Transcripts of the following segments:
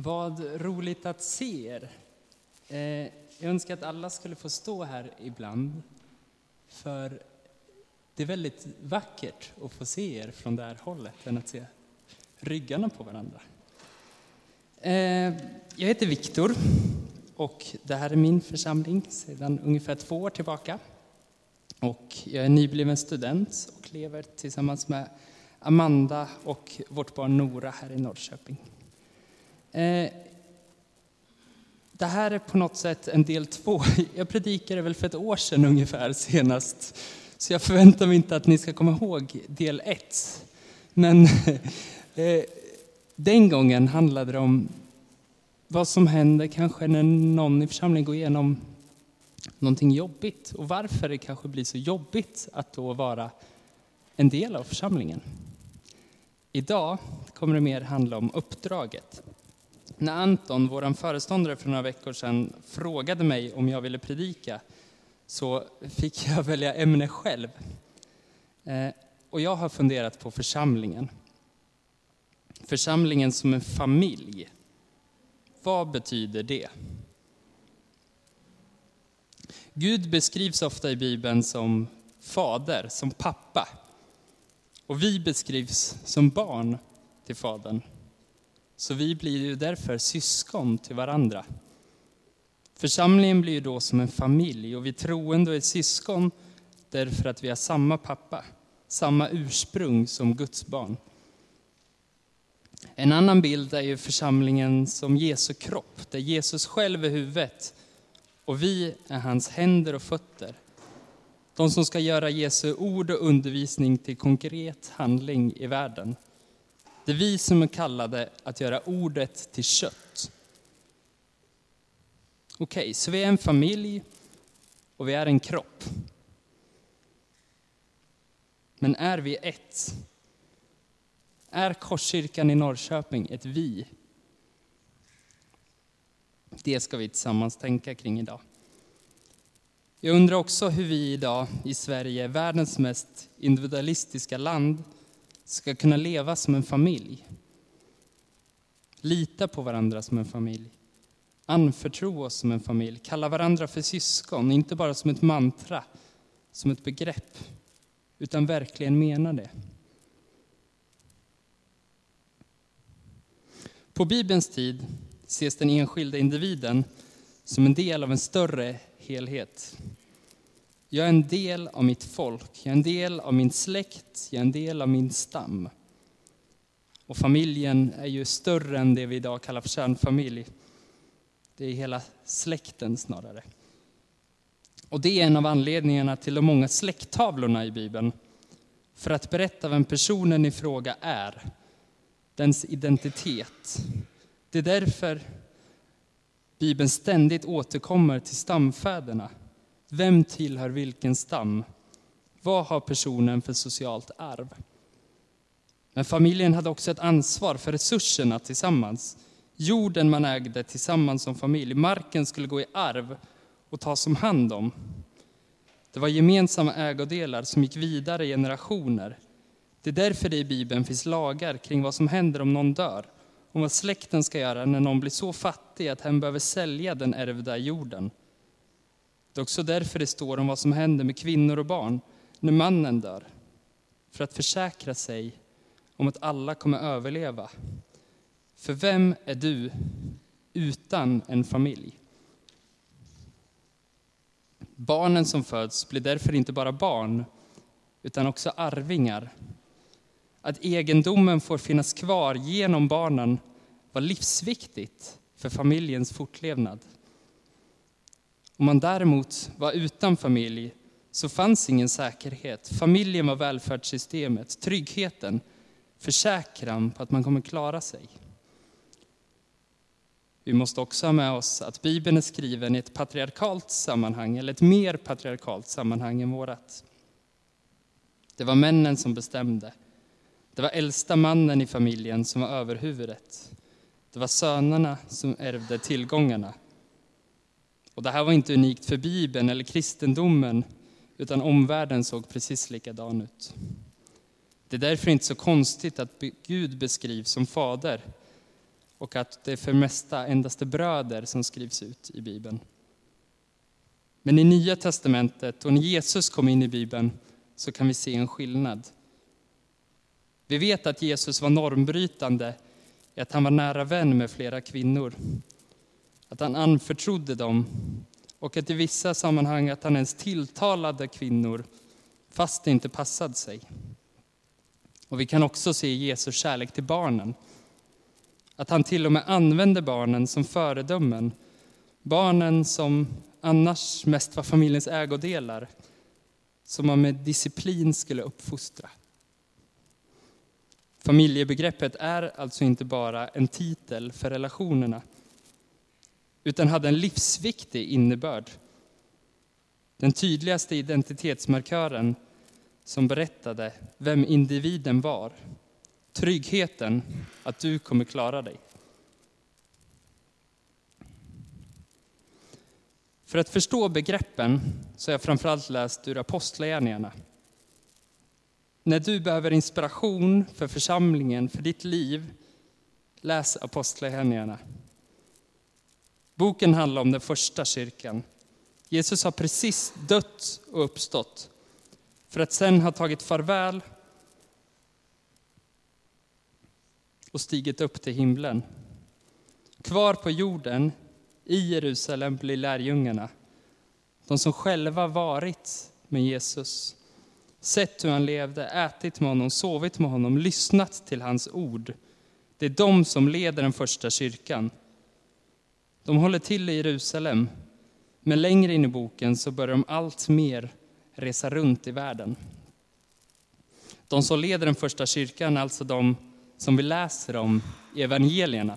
Vad roligt att se er. Eh, jag önskar att alla skulle få stå här ibland. För det är väldigt vackert att få se er från det här hållet än att se ryggarna på varandra. Eh, jag heter Viktor och det här är min församling sedan ungefär två år tillbaka. Och jag är nybliven student och lever tillsammans med Amanda och vårt barn Nora här i Norrköping. Eh, det här är på något sätt en del två. Jag predikade väl för ett år sedan ungefär senast, så jag förväntar mig inte att ni ska komma ihåg del ett. Men eh, den gången handlade det om vad som händer kanske när någon i församlingen går igenom någonting jobbigt och varför det kanske blir så jobbigt att då vara en del av församlingen. Idag kommer det mer handla om uppdraget. När Anton, vår föreståndare för några veckor sedan, frågade mig om jag ville predika så fick jag välja ämne själv. Eh, och jag har funderat på församlingen. Församlingen som en familj. Vad betyder det? Gud beskrivs ofta i Bibeln som fader, som pappa. Och vi beskrivs som barn till Fadern. Så vi blir ju därför syskon till varandra. Församlingen blir ju då som en familj och vi troende är syskon därför att vi har samma pappa, samma ursprung som Guds barn. En annan bild är ju församlingen som Jesu kropp, där Jesus själv är huvudet och vi är hans händer och fötter. De som ska göra Jesu ord och undervisning till konkret handling i världen. Det är vi som är kallade att göra ordet till kött. Okej, okay, så vi är en familj och vi är en kropp. Men är vi ett? Är Korskyrkan i Norrköping ett vi? Det ska vi tillsammans tänka kring idag. Jag undrar också hur vi idag i Sverige, världens mest individualistiska land, ska kunna leva som en familj. Lita på varandra som en familj. Anförtro oss som en familj. Kalla varandra för syskon, inte bara som ett mantra, som ett begrepp, utan verkligen mena det. På Bibelns tid ses den enskilda individen som en del av en större helhet. Jag är en del av mitt folk, jag är en del av min släkt, jag är en del av min stam. Och familjen är ju större än det vi idag kallar för kärnfamilj. Det är hela släkten snarare. Och det är en av anledningarna till de många släkttavlorna i Bibeln. För att berätta vem personen i fråga är, dens identitet. Det är därför Bibeln ständigt återkommer till stamfäderna. Vem tillhör vilken stam? Vad har personen för socialt arv? Men familjen hade också ett ansvar för resurserna tillsammans. Jorden man ägde tillsammans som familj, marken skulle gå i arv och tas om hand om. Det var gemensamma ägodelar som gick vidare i generationer. Det är därför det i Bibeln finns lagar kring vad som händer om någon dör om vad släkten ska göra när någon blir så fattig att hen behöver sälja den ärvda jorden. Det är också därför det står om vad som händer med kvinnor och barn när mannen dör. För att försäkra sig om att alla kommer överleva. För vem är du utan en familj? Barnen som föds blir därför inte bara barn, utan också arvingar att egendomen får finnas kvar genom barnen var livsviktigt för familjens fortlevnad. Om man däremot var utan familj så fanns ingen säkerhet. Familjen var välfärdssystemet, tryggheten, försäkran på att man kommer klara sig. Vi måste också ha med oss att Bibeln är skriven i ett patriarkalt sammanhang, eller ett mer patriarkalt sammanhang än vårat. Det var männen som bestämde. Det var äldsta mannen i familjen som var överhuvudet. Det var sönerna som ärvde tillgångarna. Och det här var inte unikt för Bibeln eller kristendomen, utan omvärlden såg precis likadan ut. Det är därför inte så konstigt att Gud beskrivs som fader. och att det för mesta endast är bröder som skrivs ut i Bibeln. Men i Nya testamentet och när Jesus kom in i Bibeln så kan vi se en skillnad. Vi vet att Jesus var normbrytande i att han var nära vän med flera kvinnor. Att han anförtrodde dem och att i vissa sammanhang att han ens tilltalade kvinnor fast det inte passade sig. Och vi kan också se Jesus kärlek till barnen. Att han till och med använde barnen som föredömen. Barnen som annars mest var familjens ägodelar, som man med disciplin skulle uppfostra. Familjebegreppet är alltså inte bara en titel för relationerna, utan hade en livsviktig innebörd. Den tydligaste identitetsmarkören som berättade vem individen var. Tryggheten att du kommer klara dig. För att förstå begreppen så har jag framförallt läst ur Apostlagärningarna. När du behöver inspiration för församlingen, för ditt liv, läs Apostlagärningarna. Boken handlar om den första kyrkan. Jesus har precis dött och uppstått för att sen ha tagit farväl och stigit upp till himlen. Kvar på jorden i Jerusalem blir lärjungarna, de som själva varit med Jesus, sett hur han levde, ätit med honom, sovit med honom, lyssnat till hans ord. Det är de som leder den första kyrkan. De håller till i Jerusalem, men längre in i boken så börjar de allt mer resa runt i världen. De som leder den första kyrkan är alltså de som vi läser om i evangelierna.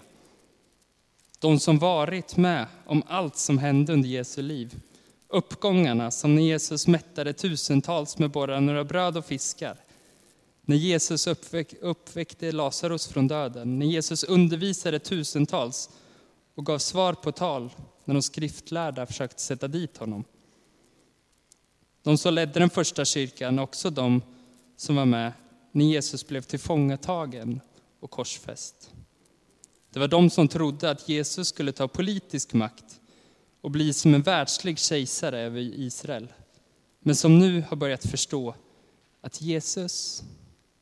De som varit med om allt som hände under Jesu liv. Uppgångarna som när Jesus mättade tusentals med bara några bröd och fiskar. När Jesus uppväck, uppväckte Lazarus från döden. När Jesus undervisade tusentals och gav svar på tal när de skriftlärda försökte sätta dit honom. De som ledde den första kyrkan är också de som var med när Jesus blev tillfångatagen och korsfäst. Det var de som trodde att Jesus skulle ta politisk makt och bli som en världslig kejsare över Israel. Men som nu har börjat förstå att Jesus,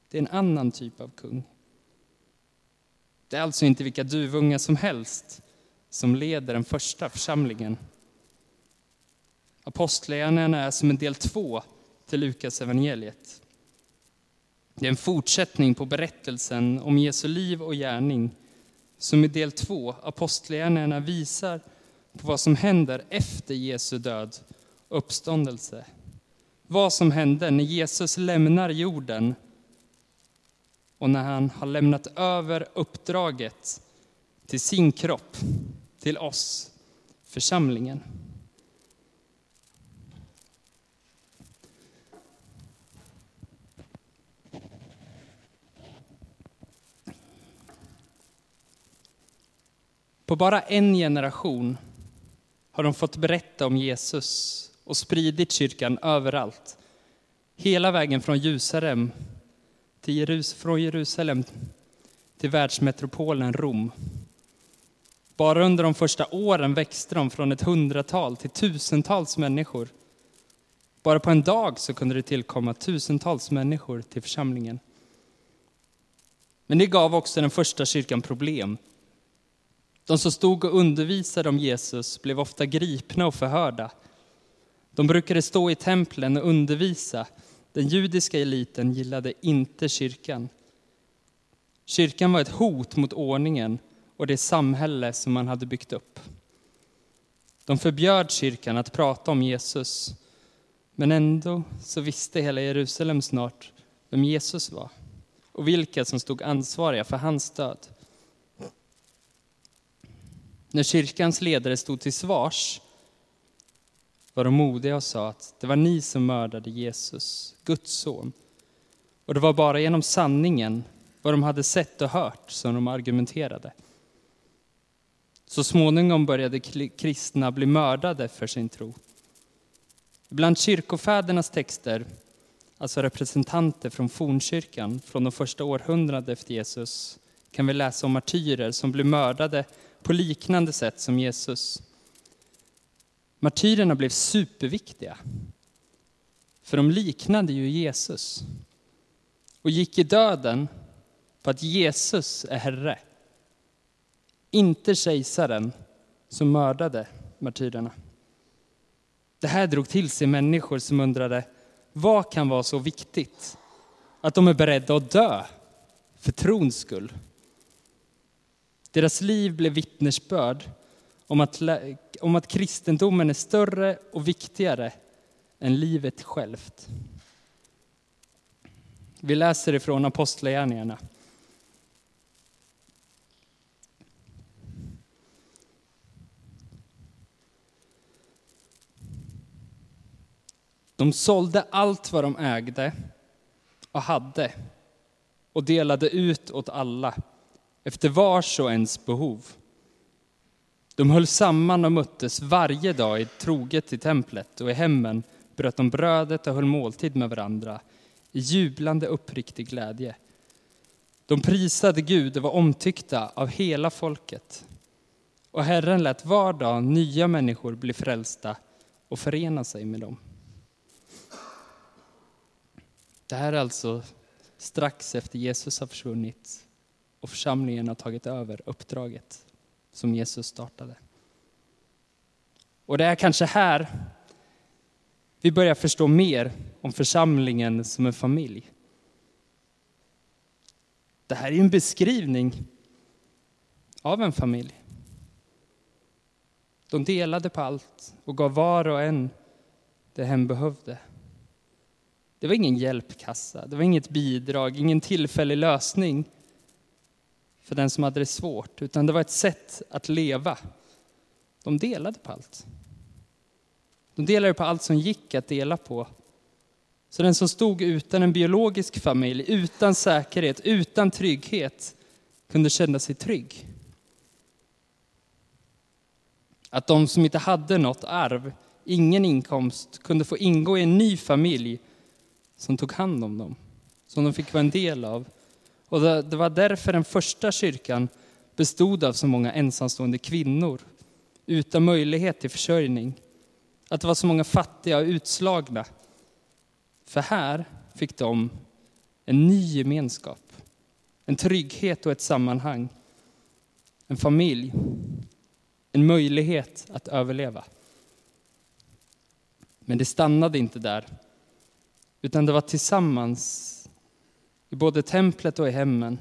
det är en annan typ av kung. Det är alltså inte vilka duvungar som helst som leder den första församlingen. Apostlagärningarna är som en del två till Lukas evangeliet. Det är en fortsättning på berättelsen om Jesu liv och gärning som i del två, Apostlagärningarna, visar på vad som händer efter Jesu död och uppståndelse. Vad som hände när Jesus lämnar jorden och när han har lämnat över uppdraget till sin kropp, till oss, församlingen. På bara en generation har de fått berätta om Jesus och spridit kyrkan överallt. Hela vägen från Jerusalem till Jerus från Jerusalem till världsmetropolen Rom. Bara under de första åren växte de från ett hundratal till tusentals människor. Bara på en dag så kunde det tillkomma tusentals människor till församlingen. Men det gav också den första kyrkan problem. De som stod och undervisade om Jesus blev ofta gripna och förhörda. De brukade stå i templen och undervisa. Den judiska eliten gillade inte kyrkan. Kyrkan var ett hot mot ordningen och det samhälle som man hade byggt upp. De förbjöd kyrkan att prata om Jesus, men ändå så visste hela Jerusalem snart vem Jesus var och vilka som stod ansvariga för hans död. När kyrkans ledare stod till svars var de modiga och sa att det var ni som mördade Jesus, Guds son. Och det var bara genom sanningen, vad de hade sett och hört, som de argumenterade. Så småningom började kristna bli mördade för sin tro. Bland kyrkofädernas texter, alltså representanter från fornkyrkan från de första århundradena efter Jesus, kan vi läsa om martyrer som blev mördade på liknande sätt som Jesus. Martyrerna blev superviktiga, för de liknade ju Jesus och gick i döden på att Jesus är Herre. Inte kejsaren som mördade martyrerna. Det här drog till sig människor som undrade vad kan vara så viktigt att de är beredda att dö för trons skull. Deras liv blev vittnesbörd om att, om att kristendomen är större och viktigare än livet självt. Vi läser ifrån Apostlagärningarna. De sålde allt vad de ägde och hade och delade ut åt alla efter vars och ens behov. De höll samman och möttes varje dag troget i templet och i hemmen bröt de brödet och höll måltid med varandra i jublande uppriktig glädje. De prisade Gud och var omtyckta av hela folket. Och Herren lät var dag nya människor bli frälsta och förena sig med dem. Det här är alltså strax efter Jesus har försvunnit och församlingen har tagit över uppdraget som Jesus startade. Och det är kanske här vi börjar förstå mer om församlingen som en familj. Det här är en beskrivning av en familj. De delade på allt och gav var och en det hen behövde. Det var ingen hjälpkassa, det var inget bidrag, ingen tillfällig lösning för den som hade det svårt, utan det var ett sätt att leva. De delade på allt. De delade på allt som gick att dela på. Så den som stod utan en biologisk familj, utan säkerhet, utan trygghet, kunde känna sig trygg. Att de som inte hade något arv, ingen inkomst, kunde få ingå i en ny familj som tog hand om dem, som de fick vara en del av. Och det var därför den första kyrkan bestod av så många ensamstående kvinnor utan möjlighet till försörjning. Att det var så många fattiga och utslagna. För här fick de en ny gemenskap, en trygghet och ett sammanhang. En familj, en möjlighet att överleva. Men det stannade inte där, utan det var tillsammans i både templet och i hemmen.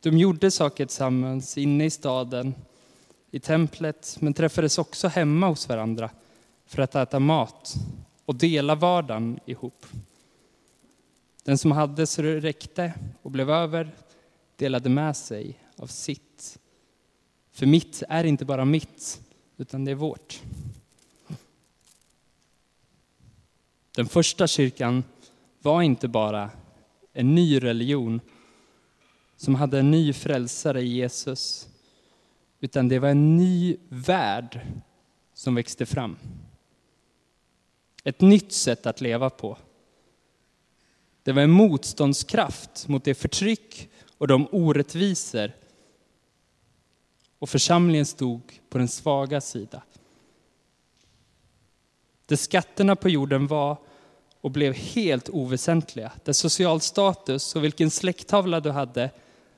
De gjorde saker tillsammans inne i staden, i templet, men träffades också hemma hos varandra för att äta mat och dela vardagen ihop. Den som hade så det räckte och blev över delade med sig av sitt. För mitt är inte bara mitt, utan det är vårt. Den första kyrkan var inte bara en ny religion som hade en ny frälsare i Jesus, utan det var en ny värld som växte fram. Ett nytt sätt att leva på. Det var en motståndskraft mot det förtryck och de orättvisor och församlingen stod på den svaga sida. Där skatterna på jorden var och blev helt oväsentliga. Där social status och vilken släkttavla du hade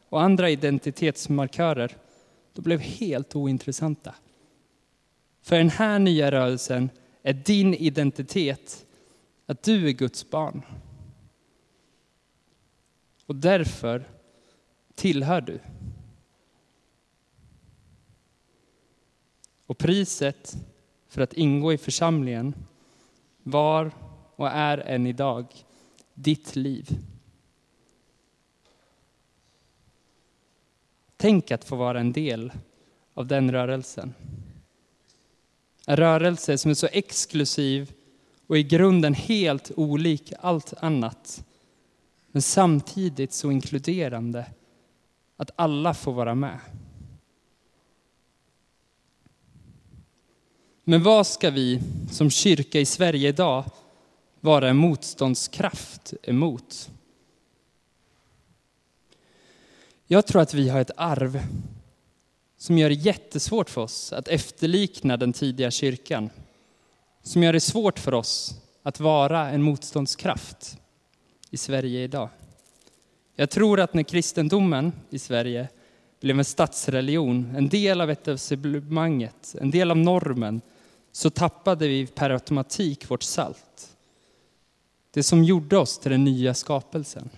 och andra identitetsmarkörer, då blev helt ointressanta. För den här nya rörelsen är din identitet att du är Guds barn. Och därför tillhör du. Och priset för att ingå i församlingen var och är än idag ditt liv. Tänk att få vara en del av den rörelsen. En rörelse som är så exklusiv och i grunden helt olik allt annat. Men samtidigt så inkluderande att alla får vara med. Men vad ska vi som kyrka i Sverige idag vara en motståndskraft emot? Jag tror att vi har ett arv som gör det jättesvårt för oss att efterlikna den tidiga kyrkan. Som gör det svårt för oss att vara en motståndskraft i Sverige idag. Jag tror att när kristendomen i Sverige blev en statsreligion, en del av etablissemanget, en del av normen, så tappade vi per automatik vårt salt. Det som gjorde oss till den nya skapelsen.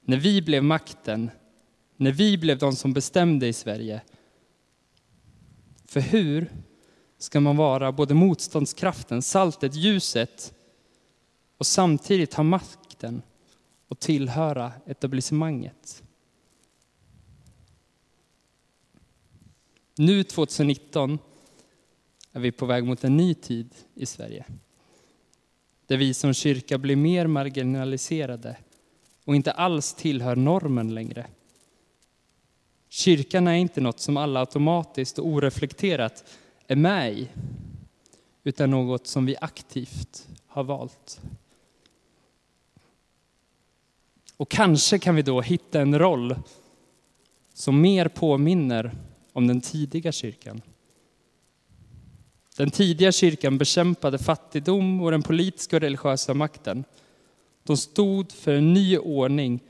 När vi blev makten, när vi blev de som bestämde i Sverige. För hur ska man vara både motståndskraften, saltet, ljuset och samtidigt ha makten och tillhöra etablissemanget? Nu 2019 är vi på väg mot en ny tid i Sverige. Där vi som kyrka blir mer marginaliserade och inte alls tillhör normen längre. Kyrkan är inte något som alla automatiskt och oreflekterat är med i, utan något som vi aktivt har valt. Och kanske kan vi då hitta en roll som mer påminner om den tidiga kyrkan. Den tidiga kyrkan bekämpade fattigdom och den politiska och religiösa makten. De stod för en ny ordning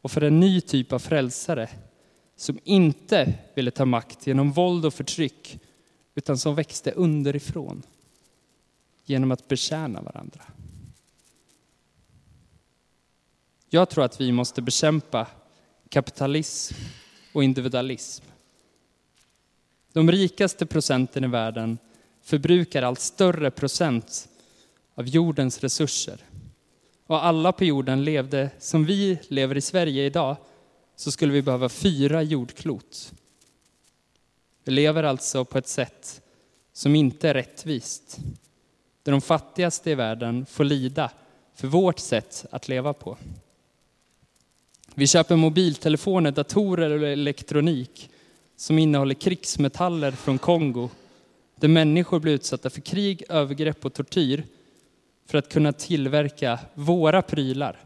och för en ny typ av frälsare som inte ville ta makt genom våld och förtryck utan som växte underifrån genom att betjäna varandra. Jag tror att vi måste bekämpa kapitalism och individualism. De rikaste procenten i världen förbrukar allt större procent av jordens resurser. Och alla på jorden levde som vi lever i Sverige idag så skulle vi behöva fyra jordklot. Vi lever alltså på ett sätt som inte är rättvist. Där de fattigaste i världen får lida för vårt sätt att leva på. Vi köper mobiltelefoner, datorer och elektronik som innehåller krigsmetaller från Kongo där människor blir utsatta för krig, övergrepp och tortyr för att kunna tillverka våra prylar.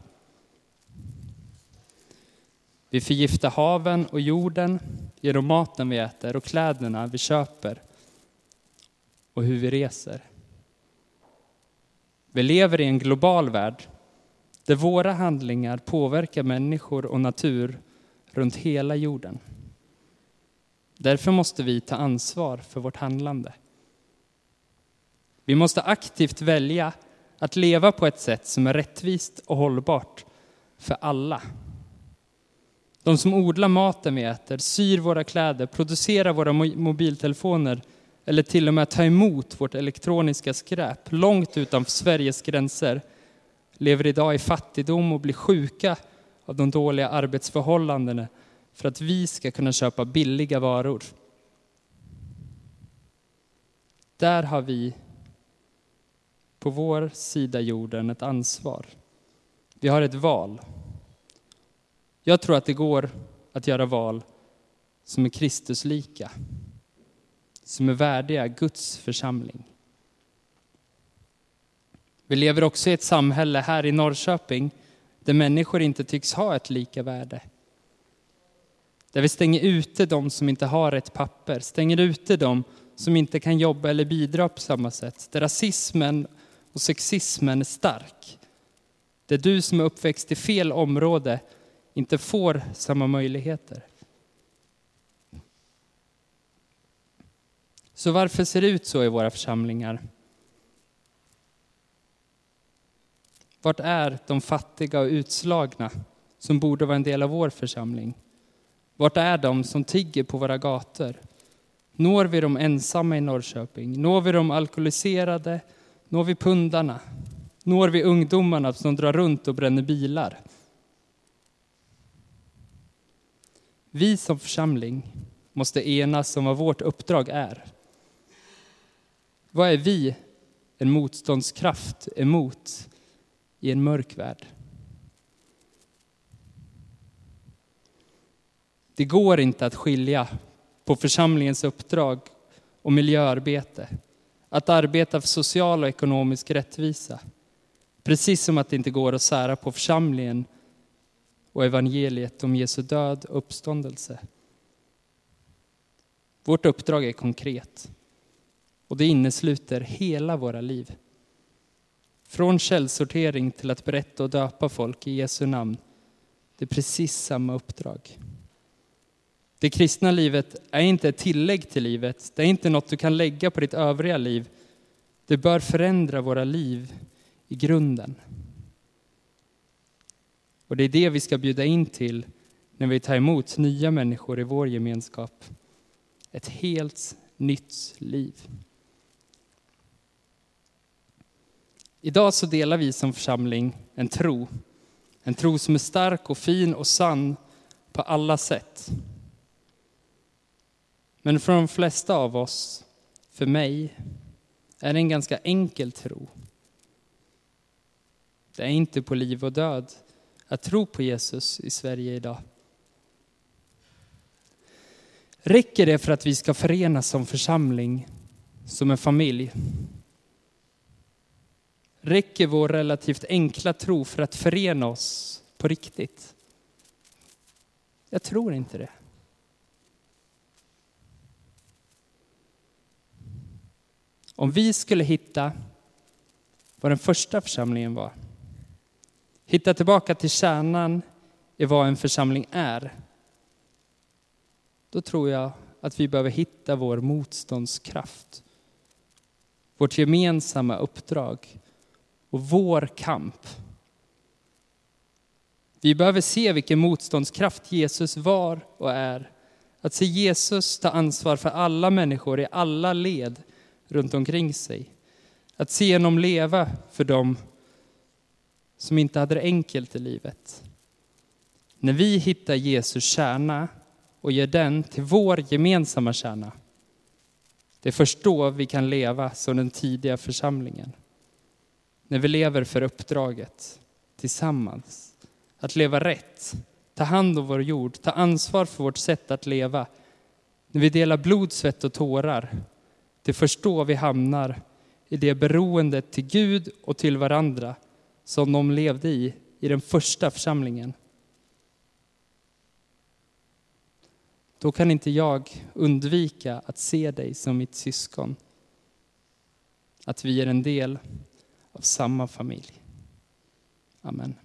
Vi förgiftar haven och jorden genom maten vi äter och kläderna vi köper och hur vi reser. Vi lever i en global värld där våra handlingar påverkar människor och natur runt hela jorden. Därför måste vi ta ansvar för vårt handlande. Vi måste aktivt välja att leva på ett sätt som är rättvist och hållbart för alla. De som odlar maten vi äter, syr våra kläder, producerar våra mobiltelefoner eller till och med tar emot vårt elektroniska skräp långt utanför Sveriges gränser lever idag i fattigdom och blir sjuka av de dåliga arbetsförhållandena för att vi ska kunna köpa billiga varor. Där har vi på vår sida jorden ett ansvar. Vi har ett val. Jag tror att det går att göra val som är Kristuslika, som är värdiga Guds församling. Vi lever också i ett samhälle här i Norrköping där människor inte tycks ha ett lika värde. Där vi stänger ute de som inte har ett papper, stänger ute de som inte kan jobba eller bidra på samma sätt. Där rasismen och sexismen är stark. Där du som är uppväxt i fel område inte får samma möjligheter. Så varför ser det ut så i våra församlingar? Vart är de fattiga och utslagna som borde vara en del av vår församling? Vart är de som tigger på våra gator? Når vi de ensamma i Norrköping? Når vi de alkoholiserade? Når vi pundarna? Når vi ungdomarna som drar runt och bränner bilar? Vi som församling måste enas om vad vårt uppdrag är. Vad är vi en motståndskraft emot i en mörk värld? Det går inte att skilja på församlingens uppdrag och miljöarbete. Att arbeta för social och ekonomisk rättvisa. Precis som att det inte går att sära på församlingen och evangeliet om Jesu död och uppståndelse. Vårt uppdrag är konkret och det innesluter hela våra liv. Från källsortering till att berätta och döpa folk i Jesu namn. Det är precis samma uppdrag. Det kristna livet är inte ett tillägg till livet. Det är inte något du kan lägga på ditt övriga liv. Det bör förändra våra liv i grunden. Och det är det vi ska bjuda in till när vi tar emot nya människor i vår gemenskap. Ett helt nytt liv. Idag så delar vi som församling en tro. En tro som är stark och fin och sann på alla sätt. Men för de flesta av oss, för mig, är det en ganska enkel tro. Det är inte på liv och död att tro på Jesus i Sverige idag. Räcker det för att vi ska förenas som församling, som en familj? Räcker vår relativt enkla tro för att förena oss på riktigt? Jag tror inte det. Om vi skulle hitta vad den första församlingen var, hitta tillbaka till kärnan i vad en församling är, då tror jag att vi behöver hitta vår motståndskraft. Vårt gemensamma uppdrag och vår kamp. Vi behöver se vilken motståndskraft Jesus var och är. Att se Jesus ta ansvar för alla människor i alla led runt omkring sig. Att se honom leva för dem som inte hade det enkelt i livet. När vi hittar Jesus kärna och gör den till vår gemensamma kärna, det är först då vi kan leva som den tidiga församlingen. När vi lever för uppdraget tillsammans. Att leva rätt, ta hand om vår jord, ta ansvar för vårt sätt att leva. När vi delar blod, svett och tårar det är först då vi hamnar i det beroendet till Gud och till varandra som de levde i, i den första församlingen. Då kan inte jag undvika att se dig som mitt syskon. Att vi är en del av samma familj. Amen.